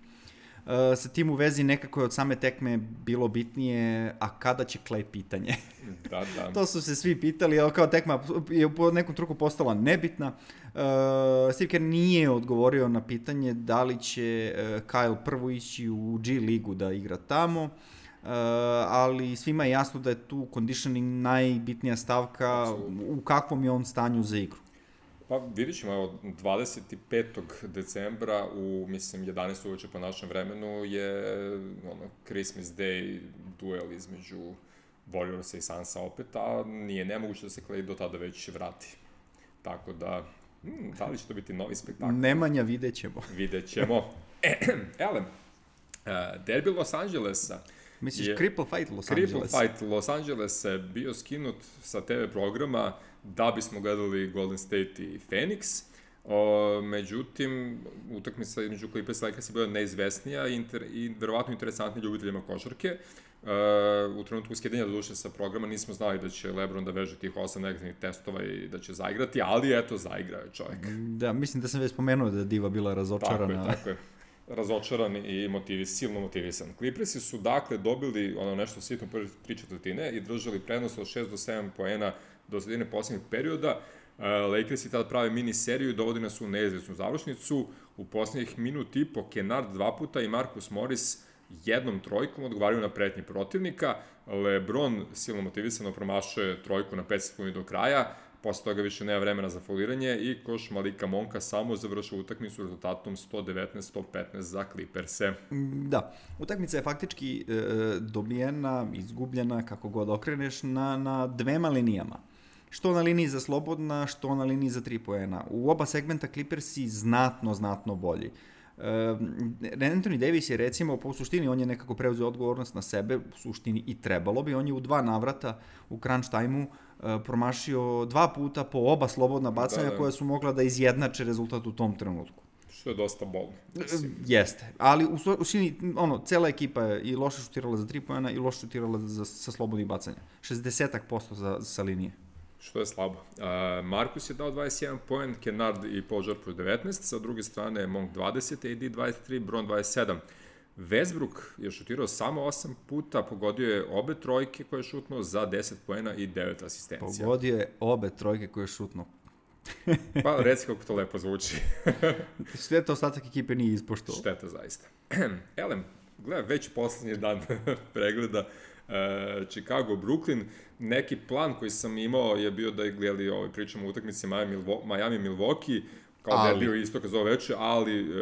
sa tim u vezi nekako je od same tekme bilo bitnije, a kada će Clay pitanje? *laughs* Da, da. to su se svi pitali, ali kao tekma je po nekom truku postala nebitna. Uh, Steve Kerr nije odgovorio na pitanje da li će uh, Kyle prvo ići u G ligu da igra tamo. Uh, ali svima je jasno da je tu conditioning najbitnija stavka Absolutno. u kakvom je on stanju za igru. Pa vidit ćemo, evo, 25. decembra u, mislim, 11. uveče po našem vremenu je ono, Christmas Day duel između Warriorsa i Sansa opet, a nije nemoguće da se Clay do tada već vrati. Tako da, hmm, da li će to biti novi spektakl? Nemanja, vidjet ćemo. vidjet ćemo. E, ele, uh, derbi Los Angelesa. Misliš, je, Cripple Fight Los Angeles? Cripple Fight Los Angeles je bio skinut sa TV programa da bismo gledali Golden State i Phoenix. O, međutim, utakmica između Clippers i Lakers je bila neizvesnija i, inter, i verovatno interesantnija ljubiteljima košarke. Uh, u trenutku skidanja do duše sa programa nismo znali da će Lebron da veže tih osam negativnih testova i da će zaigrati, ali eto, zaigrao je čovjek. Da, mislim da sam već spomenuo da je Diva bila razočarana. Tako je, tako je. Razočaran i motivis, silno motivisan. Clippersi su dakle dobili ono nešto sitno prvi tri četvrtine i držali prenos od 6 do 7 poena do sredine poslednjeg perioda. Uh, Lakers i tada prave mini seriju dovodi nas u neizvesnu završnicu. U poslednjih minut i po Kenard dva puta i Marcus Morris jednom trojkom odgovaraju na pretnje protivnika. Lebron silno motivisano promašuje trojku na 5 sekundi do kraja, posle toga više nema vremena za foliranje i koš Malika Monka samo završava utakmicu rezultatom 119-115 za Clippers-e. Da, utakmica je faktički e, dobijena, izgubljena, kako god okreneš, na, na dvema linijama što na liniji za slobodna, što na liniji za tri poena. U oba segmenta Clippersi znatno, znatno bolji. Uh, Anthony Davis je recimo, po suštini on je nekako preuzeo odgovornost na sebe, u suštini i trebalo bi, on je u dva navrata u crunch time-u uh, promašio dva puta po oba slobodna bacanja da, da. koja su mogla da izjednače rezultat u tom trenutku. Što je dosta bolno. Jeste, ali u suštini, ono, cela ekipa je i loše šutirala za tri pojena i loše šutirala za, sa slobodnih bacanja. 60% za, sa linije. Što je slabo. Uh, Markus je dao 21 poen, Kennard i Paul plus 19, sa druge strane Monk 20, AD 23, Bron 27. Westbrook je šutirao samo 8 puta, pogodio je obe trojke koje je šutnuo za 10 poena i 9 asistencija. Pogodio je obe trojke koje je šutnuo. *laughs* pa reci kako to lepo zvuči. *laughs* Šteta ostatak ekipe nije ispoštao. Šteta zaista. *clears throat* Elem, gleda, već poslednji dan *laughs* pregleda Chicago, Brooklyn. Neki plan koji sam imao je bio da gledali, ovaj, pričamo o utakmici Miami, Milwaukee, kao ali. da je bio isto kao zove veče, ali uh,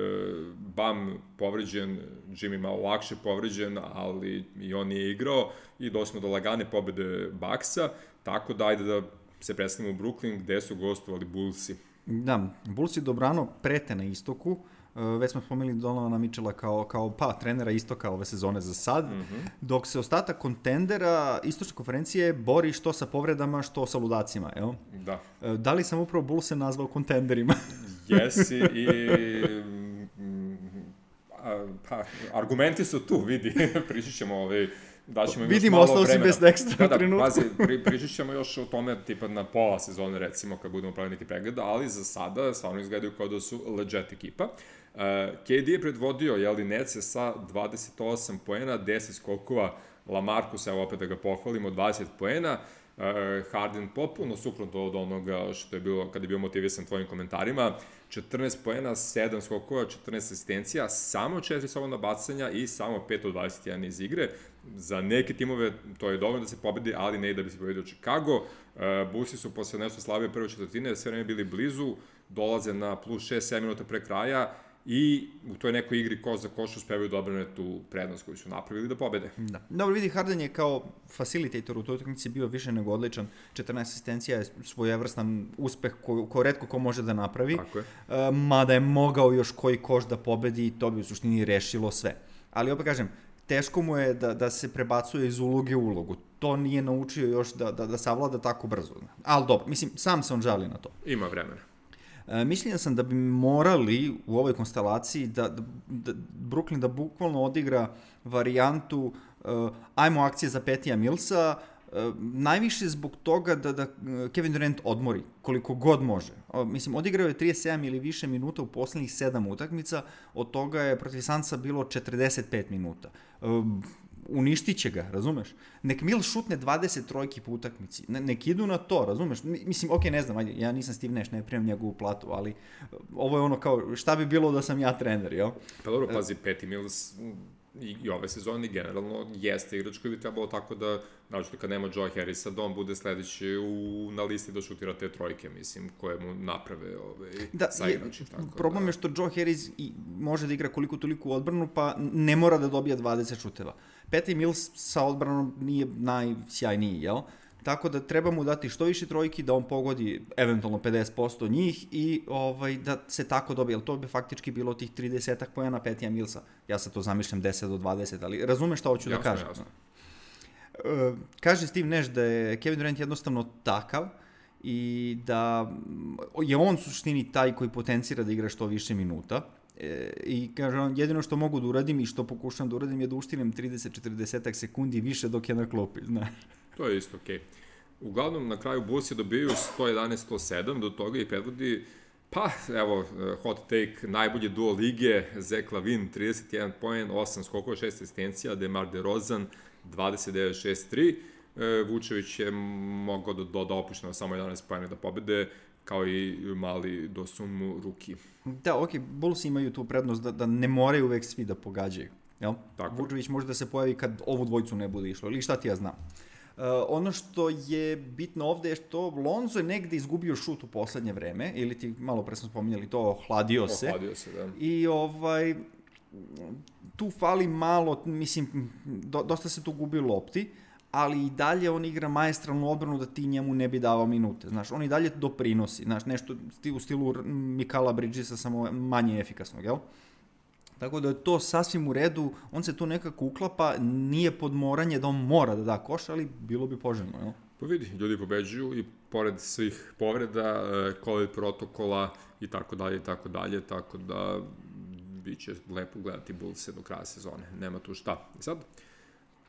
Bam povređen, Jimmy malo lakše povređen, ali i on nije igrao i došli smo do lagane pobede Baksa, tako da ajde da se predstavimo u Brooklyn gde su gostovali Bullsi. Da, Bullsi dobrano prete na istoku, Uh, već smo spomenuli Donovana Mičela kao, kao pa, trenera istoka ove sezone za sad, mm -hmm. dok se ostatak kontendera istočne konferencije bori što sa povredama, što sa ludacima, evo? Da. Uh, da li sam upravo Bullse nazvao kontenderima? *laughs* Jesi i... A, pa, argumenti su tu, vidi, *laughs* pričat ćemo ovaj, da ćemo Vidimo, ostao si bez ekstra da, da, Pazi, pri, pričat ćemo još o tome tipa na pola sezone recimo kad budemo pravili neki pregled, ali za sada stvarno izgledaju kao da su legit ekipa. Uh, KD je predvodio, jeli, Nece sa 28 poena, 10 skokova, Lamarcus, evo opet da ga pohvalimo, 20 poena, uh, Harden popuno suprotno od onoga što je bilo kada je bio motivisan tvojim komentarima, 14 poena, 7 skokova, 14 asistencija, samo 4 slobodna bacanja i samo 5 od 21 iz igre. Za neke timove to je dovoljno da se pobedi, ali ne i da bi se pobedio Chicago. Uh, Busi su posle nešto slabije prve četvrtine sve vreme bili blizu, dolaze na plus 6-7 minuta pre kraja i u toj nekoj igri koš za koš uspevaju da obrane tu prednost koju su napravili da pobede. Da. Dobro, vidi, Harden je kao facilitator u toj utakmici bio više nego odličan. 14 asistencija je svojevrstan uspeh ko, ko redko ko može da napravi. Tako je. E, mada je mogao još koji koš da pobedi i to bi u suštini rešilo sve. Ali opet kažem, teško mu je da, da se prebacuje iz uloge u ulogu. To nije naučio još da, da, da savlada tako brzo. Ali dobro, mislim, sam se on žali na to. Ima vremena. E, mišljenja sam da bi morali u ovoj konstelaciji da, da, da Brooklyn da bukvalno odigra varijantu uh, ajmo akcije za Petija Milsa, uh, najviše zbog toga da, da Kevin Durant odmori koliko god može. Mislim, odigrao je 37 ili više minuta u poslednjih 7 utakmica, od toga je protiv Sansa bilo 45 minuta. Uništit će ga, razumeš? Nek Mil šutne 20 trojki po utakmici, ne, nek idu na to, razumeš? Mislim, ok, ne znam, ja nisam Steve Nash, ne primam njegovu platu, ali uh, ovo je ono kao, šta bi bilo da sam ja trener, jel? Pa dobro, pazi, Petty Mills i, i ove sezone generalno jeste igrač koji bi trebalo tako da, naočito kad nema Joe Harrisa, da on bude sledeći u, na listi da šutira te trojke, mislim, koje mu naprave ove, da, saigrači. Je, tako, problem da. je što Joe Harris i, može da igra koliko toliko odbranu, pa ne mora da dobija 20 šuteva. Petty Mills sa odbranom nije najsjajniji, jel? Tako da treba mu dati što više trojki, da on pogodi eventualno 50% njih i ovaj, da se tako dobije. Jer to bi faktički bilo tih 30 pojena Petija Milsa. Ja sad to zamišljam 10 do 20, ali razumeš šta hoću da jasno, da kažem. Jasno. Uh, kaže Steve Nash da je Kevin Durant jednostavno takav i da je on suštini taj koji potencira da igra što više minuta E, I kaže on, jedino što mogu da uradim i što pokušam da uradim je da uštinem 30-40 sekundi više dok je na klopi, znaš. To je isto okej. Okay. Uglavnom, na kraju Bulls dobiju 111-107, do toga i predvodi Pa, evo, hot take, najbolje duo lige, Zek Lavin, 31 poen, 8 skokova, 6 asistencija, Demar DeRozan, 29-6-3. E, Vučević je mogao da doda opušteno samo 11 pojena da pobede, kao i mali Dosunmu Ruki. Da, ok, Bulls imaju tu prednost da, da ne moraju uvek svi da pogađaju. Jel? Tako. Vučević može da se pojavi kad ovu dvojicu ne bude išlo, ili šta ti ja znam. Uh, ono što je bitno ovde je što Lonzo je negde izgubio šut u poslednje vreme, ili ti malo pre smo spominjali to, ohladio se. Ohladio se, da. I ovaj, tu fali malo, mislim, do, dosta se tu gubi lopti, ali i dalje on igra maestralnu odbranu da ti njemu ne bi davao minute. Znaš, on i dalje doprinosi, znaš, nešto u stilu Mikala Bridgesa samo manje efikasnog, jel? Tako da je to sasvim u redu, on se tu nekako uklapa, nije podmoranje da on mora da da koš, ali bilo bi poželjno, jel? Pa vidi, ljudi pobeđuju i pored svih povreda, COVID protokola i tako dalje i tako dalje, tako da biće lepo gledati Bullse do kraja sezone, nema tu šta. I sad,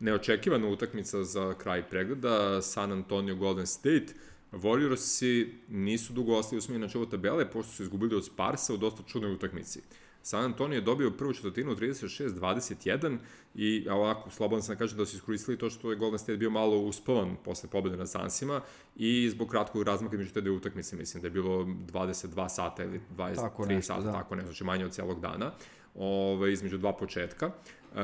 neočekivana utakmica za kraj pregleda, San Antonio Golden State, Warriorsi nisu dugo ostali usmeni na čovu tabele, pošto su izgubili od Sparsa u dosta čudnoj utakmici. San Antonio je dobio prvu četvrtinu 36-21 i ovako, slobodno sam da kažem da su iskoristili to što je Golden State bio malo uspavan posle pobede na Sansima i zbog kratkog razmaka među te dve utakmice, mislim da je bilo 22 sata ili 23 tako nešto, sata, da. tako nešto, znači manje od celog dana, ovaj, između dva početka. Uh,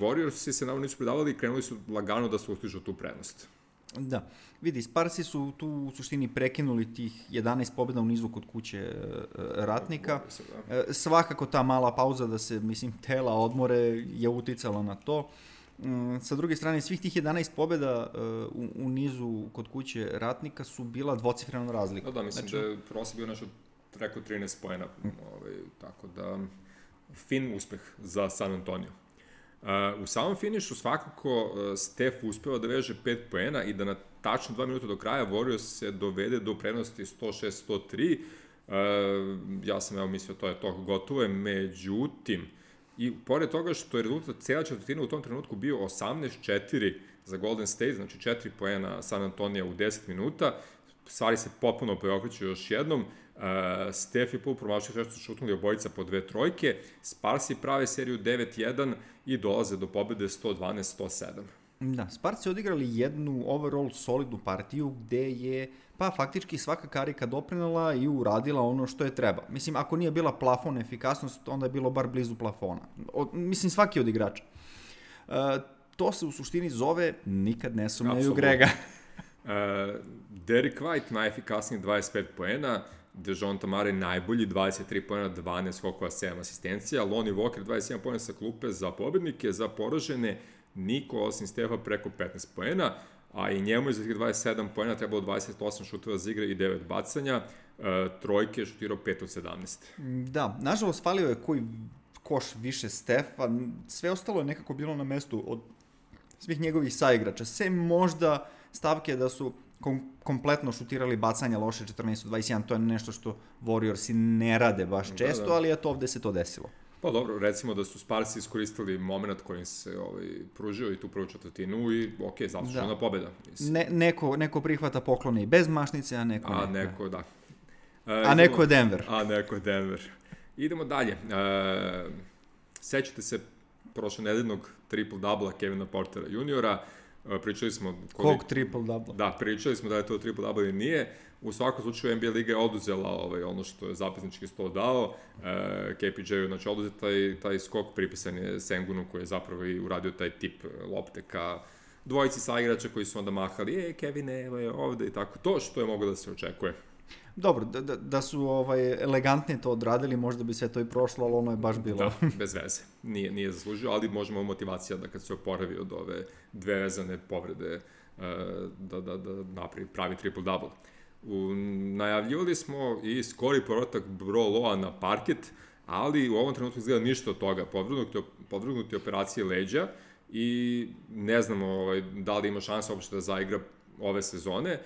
Warriors se navodno nisu predavali i krenuli su lagano da se ustižu tu prednost. Da. Vidi, Sparsi su tu u suštini prekinuli tih 11 pobjeda u nizu kod kuće e, ratnika. Da. E, svakako ta mala pauza da se, mislim, tela odmore je uticala na to. Mm, sa druge strane, svih tih 11 pobjeda e, u, u nizu kod kuće ratnika su bila dvocifrena razlika. Da, da, mislim znači, da je prosjek bio nešto preko 13 pojena, ovaj, tako da fin uspeh za San Antonio. Uh, u samom finišu svakako uh, Steph uspeva da veže 5 poena i da na tačno 2 minuta do kraja Warriors se dovede do prednosti 106-103. Uh, ja sam evo mislio to je to gotovo međutim, i pored toga što je rezultat cijela četvrtina u tom trenutku bio 18-4 za Golden State, znači 4 poena San Antonija u 10 minuta, stvari se potpuno preokreću još jednom, Uh, Steph i Poole promašaju sve što su šutnuli obojica po dve trojke, Sparsi prave seriju 9-1 i dolaze do pobede 112-107. Da, Sparci odigrali jednu overall solidnu partiju gde je pa faktički svaka karika doprinala i uradila ono što je treba. Mislim, ako nije bila plafon efikasnost, onda je bilo bar blizu plafona. O, mislim, svaki od igrača. Uh, to se u suštini zove nikad ne sumnjaju Grega. Uh, Derek White najefikasniji 25 poena, Dejon Tamare najbolji, 23 pojena, 12 skokova, 7 asistencija, Lonnie Walker 27 pojena sa klupe za pobednike, za poražene, niko osim Stefa preko 15 pojena, a i njemu je za tih 27 pojena trebalo 28 šutova za igre i 9 bacanja, e, trojke je šutirao 5 od 17. Da, nažalost falio je koji koš više Stefa, sve ostalo je nekako bilo na mestu od svih njegovih saigrača, sem možda stavke da su kom, kompletno šutirali bacanja loše 14-21, to je nešto što Warriorsi ne rade baš da, često, da, da. ali eto ovde se to desilo. Pa dobro, recimo da su Sparsi iskoristili moment kojim se ovaj, pružio i tu prvu četvrtinu i ok, zaslužena da. pobeda. Mislim. Ne, neko, neko prihvata poklone i bez mašnice, a neko a ne. neko, da. E, a idemo, neko je Denver. A neko je Denver. Idemo dalje. E, sećate se prošle nedeljnog triple-dubla Kevina Portera juniora, pričali smo... Koliko triple double? Da, pričali smo da je to triple double i nije. U svakom slučaju NBA Liga je oduzela ovaj, ono što je zapisnički sto dao. E, KPJ-u, znači oduzet taj, taj skok pripisan je Sengunu koji je zapravo i uradio taj tip lopte ka dvojici sa igrača koji su onda mahali, e, Kevin, evo je ovde i tako. To što je moglo da se očekuje. Dobro, da, da, da su ovaj, elegantnije to odradili, možda bi sve to i prošlo, ali ono je baš bilo... Da, bez veze. Nije, nije zaslužio, ali možemo motivacija da kad se oporavi od ove dve vezane povrede, uh, da, da, da napravi pravi triple-double. Najavljivali smo i skori povratak Bro Loa na parket, ali u ovom trenutku izgleda ništa od toga. Podvrgnuti, podvrgnuti operacije leđa i ne znamo ovaj, da li ima šansa uopšte da zaigra ove sezone.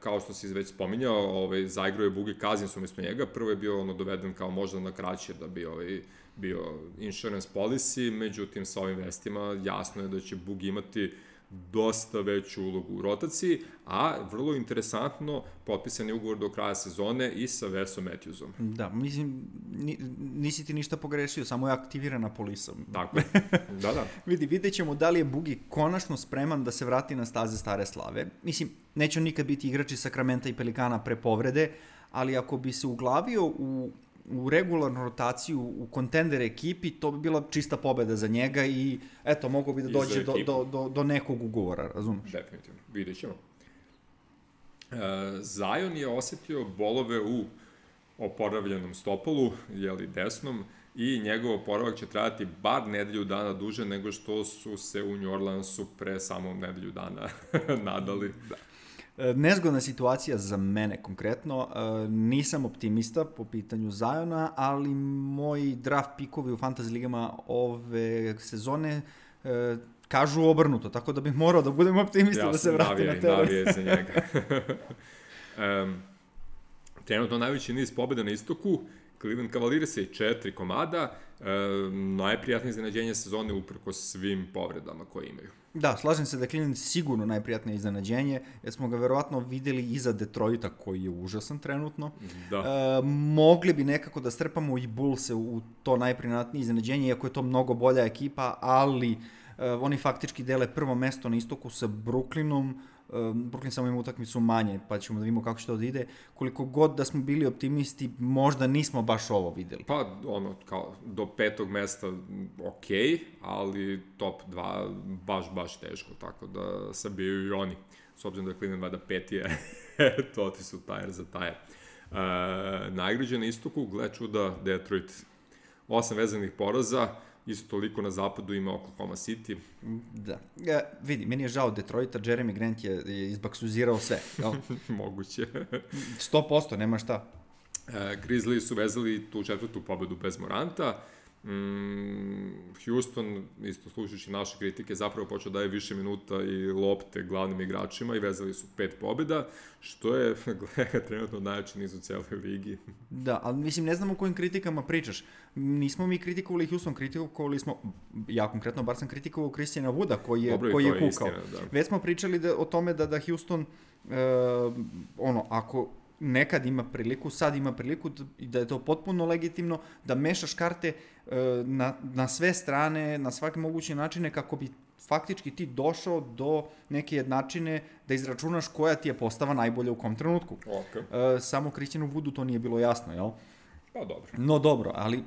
Kao što si već spominjao, ovaj, zaigrao je Bugi Kazins umesto njega. Prvo je bio ono doveden kao možda na kraće da bi ovaj, bio insurance policy, međutim sa ovim vestima jasno je da će Bugi imati uh, dosta veću ulogu u rotaciji, a vrlo interesantno potpisan je ugovor do kraja sezone i sa Vesom Matthewsom. Da, mislim, nisi ti ništa pogrešio, samo je aktivirana polisa. Tako, *laughs* da, da. Vidi, vidjet ćemo da li je Bugi konačno spreman da se vrati na staze stare slave. Mislim, neće nikad biti igrači Sakramenta i Pelikana pre povrede, ali ako bi se uglavio u u regularnu rotaciju u kontender ekipi, to bi bila čista pobeda za njega i eto, mogo bi da dođe do, do, do, do nekog ugovora, razumeš? Definitivno, vidjet ćemo. E, Zion je osetio bolove u oporavljenom stopolu, jeli desnom, i njegov oporavak će trajati bar nedelju dana duže nego što su se u New Orleansu pre samo nedelju dana *laughs* nadali. Da. E, nezgodna situacija za mene konkretno. E, nisam optimista po pitanju Zajona, ali moji draft pikovi u fantasy ligama ove sezone e, kažu obrnuto, tako da bih morao da budem optimista ja da se vrati navijaj, na teren. Navijaj za njega. *laughs* *laughs* um, trenutno najveći niz pobjeda na istoku Cleveland Cavaliersi četiri komada, e, najprijatnije iznenađenje sezone uprko svim povredama koje imaju. Da, slažem se da je Cleveland sigurno najprijatnije iznenađenje, jer smo ga verovatno videli iza Detroita koji je užasan trenutno. Da. E, mogli bi nekako da strpamo i Bullse u to najprijatnije iznenađenje, iako je to mnogo bolja ekipa, ali e, oni faktički dele prvo mesto na istoku sa Brooklynom, Brooklyn samo ima utakmicu manje, pa ćemo da vidimo kako će to da ide. Koliko god da smo bili optimisti, možda nismo baš ovo videli. Pa, ono, kao, do petog mesta ok, ali top 2 baš, baš teško, tako da sabijaju i oni. S obzirom da je Cleveland vada peti je, to ti su tajer za tajer. Uh, najgrađe na istoku, gle čuda, Detroit. Osam vezanih poraza, isto toliko na zapadu ima Oklahoma City. Da. Ja, vidi, meni je žao Detroita, Jeremy Grant je, je izbaksuzirao sve. Jel? *laughs* Moguće. 100%, nema šta. E, Grizzly su vezali tu četvrtu pobedu bez Moranta. Mm, Houston, isto slušajući naše kritike, zapravo počeo daje više minuta i lopte glavnim igračima i vezali su pet pobjeda, što je *laughs* gleda, trenutno najjači niz u cijeloj ligi. Da, ali mislim, ne znam o kojim kritikama pričaš. Nismo mi kritikovali Houston, kritikovali smo, ja konkretno, bar sam kritikovao Kristijana Vuda koji je, Dobro, koji je to kukao. je istina, da. Već smo pričali da, o tome da, da Houston, uh, ono, ako nekad ima priliku, sad ima priliku i da je to potpuno legitimno, da mešaš karte na, na sve strane, na svake moguće načine kako bi faktički ti došao do neke jednačine da izračunaš koja ti je postava najbolja u kom trenutku. Ok, Uh, samo Kristijanu Vudu to nije bilo jasno, jel? pa dobro. No dobro, ali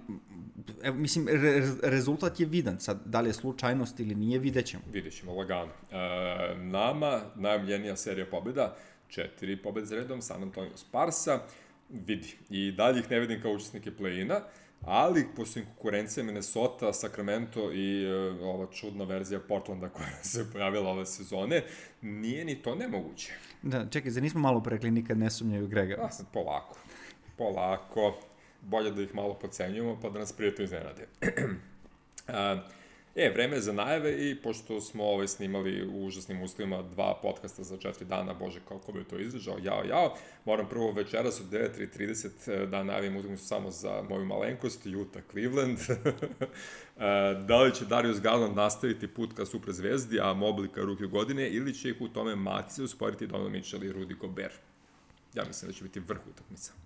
evo, mislim, re, rezultat je vidan. Sad, da li je slučajnost ili nije, vidjet ćemo. Vidjet ćemo lagano. E, nama najomljenija serija pobjeda, četiri pobjede za redom, San Antonio Sparsa, vidi. I dalje ih ne vidim kao učesnike play-ina, ali poslije konkurencije Minnesota, Sacramento i e, ova čudna verzija Portlanda koja *laughs* se pojavila ove sezone, nije ni to nemoguće. Da, čekaj, zar nismo malo prekli nikad ne sumnjaju Grega? A, sad polako. Polako. Bolje da ih malo pocenjujemo, pa da nas prijatno iznenade. A, *clears throat* E, vreme je za najave i pošto smo ovaj, snimali u užasnim uslovima dva podcasta za četiri dana, bože kako bi to izdržao, jao, jao, moram prvo večeras od 9.30 da najavim utakmicu samo za moju malenkost, Utah Cleveland. *laughs* da li će Darius Garland nastaviti put ka super zvezdi, a Mobley ka ruke godine, ili će ih u tome matice usporiti Donovan Mitchell i Rudy Gobert? Ja mislim da će biti vrh utakmica.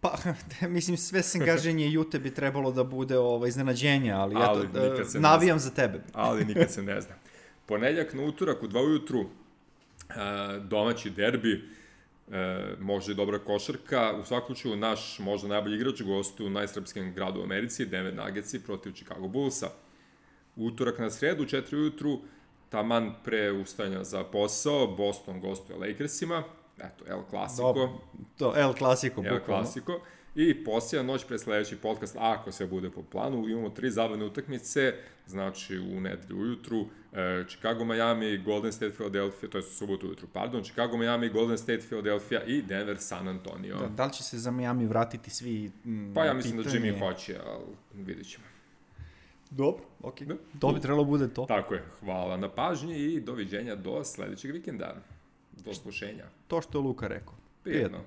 Pa, *laughs* mislim, sve sem gaženje Jute bi trebalo da bude ovo, iznenađenje, ali, Ali eto, nikad se e, ne navijam za tebe. *laughs* ali nikad se ne zna. Ponedljak na utorak u 2 ujutru, e, domaći derbi, e, može i dobra košarka. U svakom slučaju, naš možda najbolji igrač gostuje u najsrpskem gradu u Americi, Denver Nuggetsi protiv Chicago Bullsa. Utorak na sredu, u 4 ujutru, taman pre ustajanja za posao, Boston gostuje Lakersima, eto, El Clasico. Dobro, to, El Clasico, El. Clasico. I posljedna noć pre sledeći podcast, ako sve bude po planu, imamo tri zabavne utakmice, znači u nedelju ujutru, e, Chicago, Miami, Golden State, Philadelphia, to je u subotu ujutru, pardon, Chicago, Miami, Golden State, Philadelphia i Denver, San Antonio. Da, da li će se za Miami vratiti svi? m, Pa ja mislim da pitanje Jimmy je. hoće, ali vidit ćemo. Dobro, okej. Da. To bi trebalo bude to. Tako je, hvala na pažnji i doviđenja do sledećeg vikenda. Do slušenja. To što je Luka rekao. Prijetno.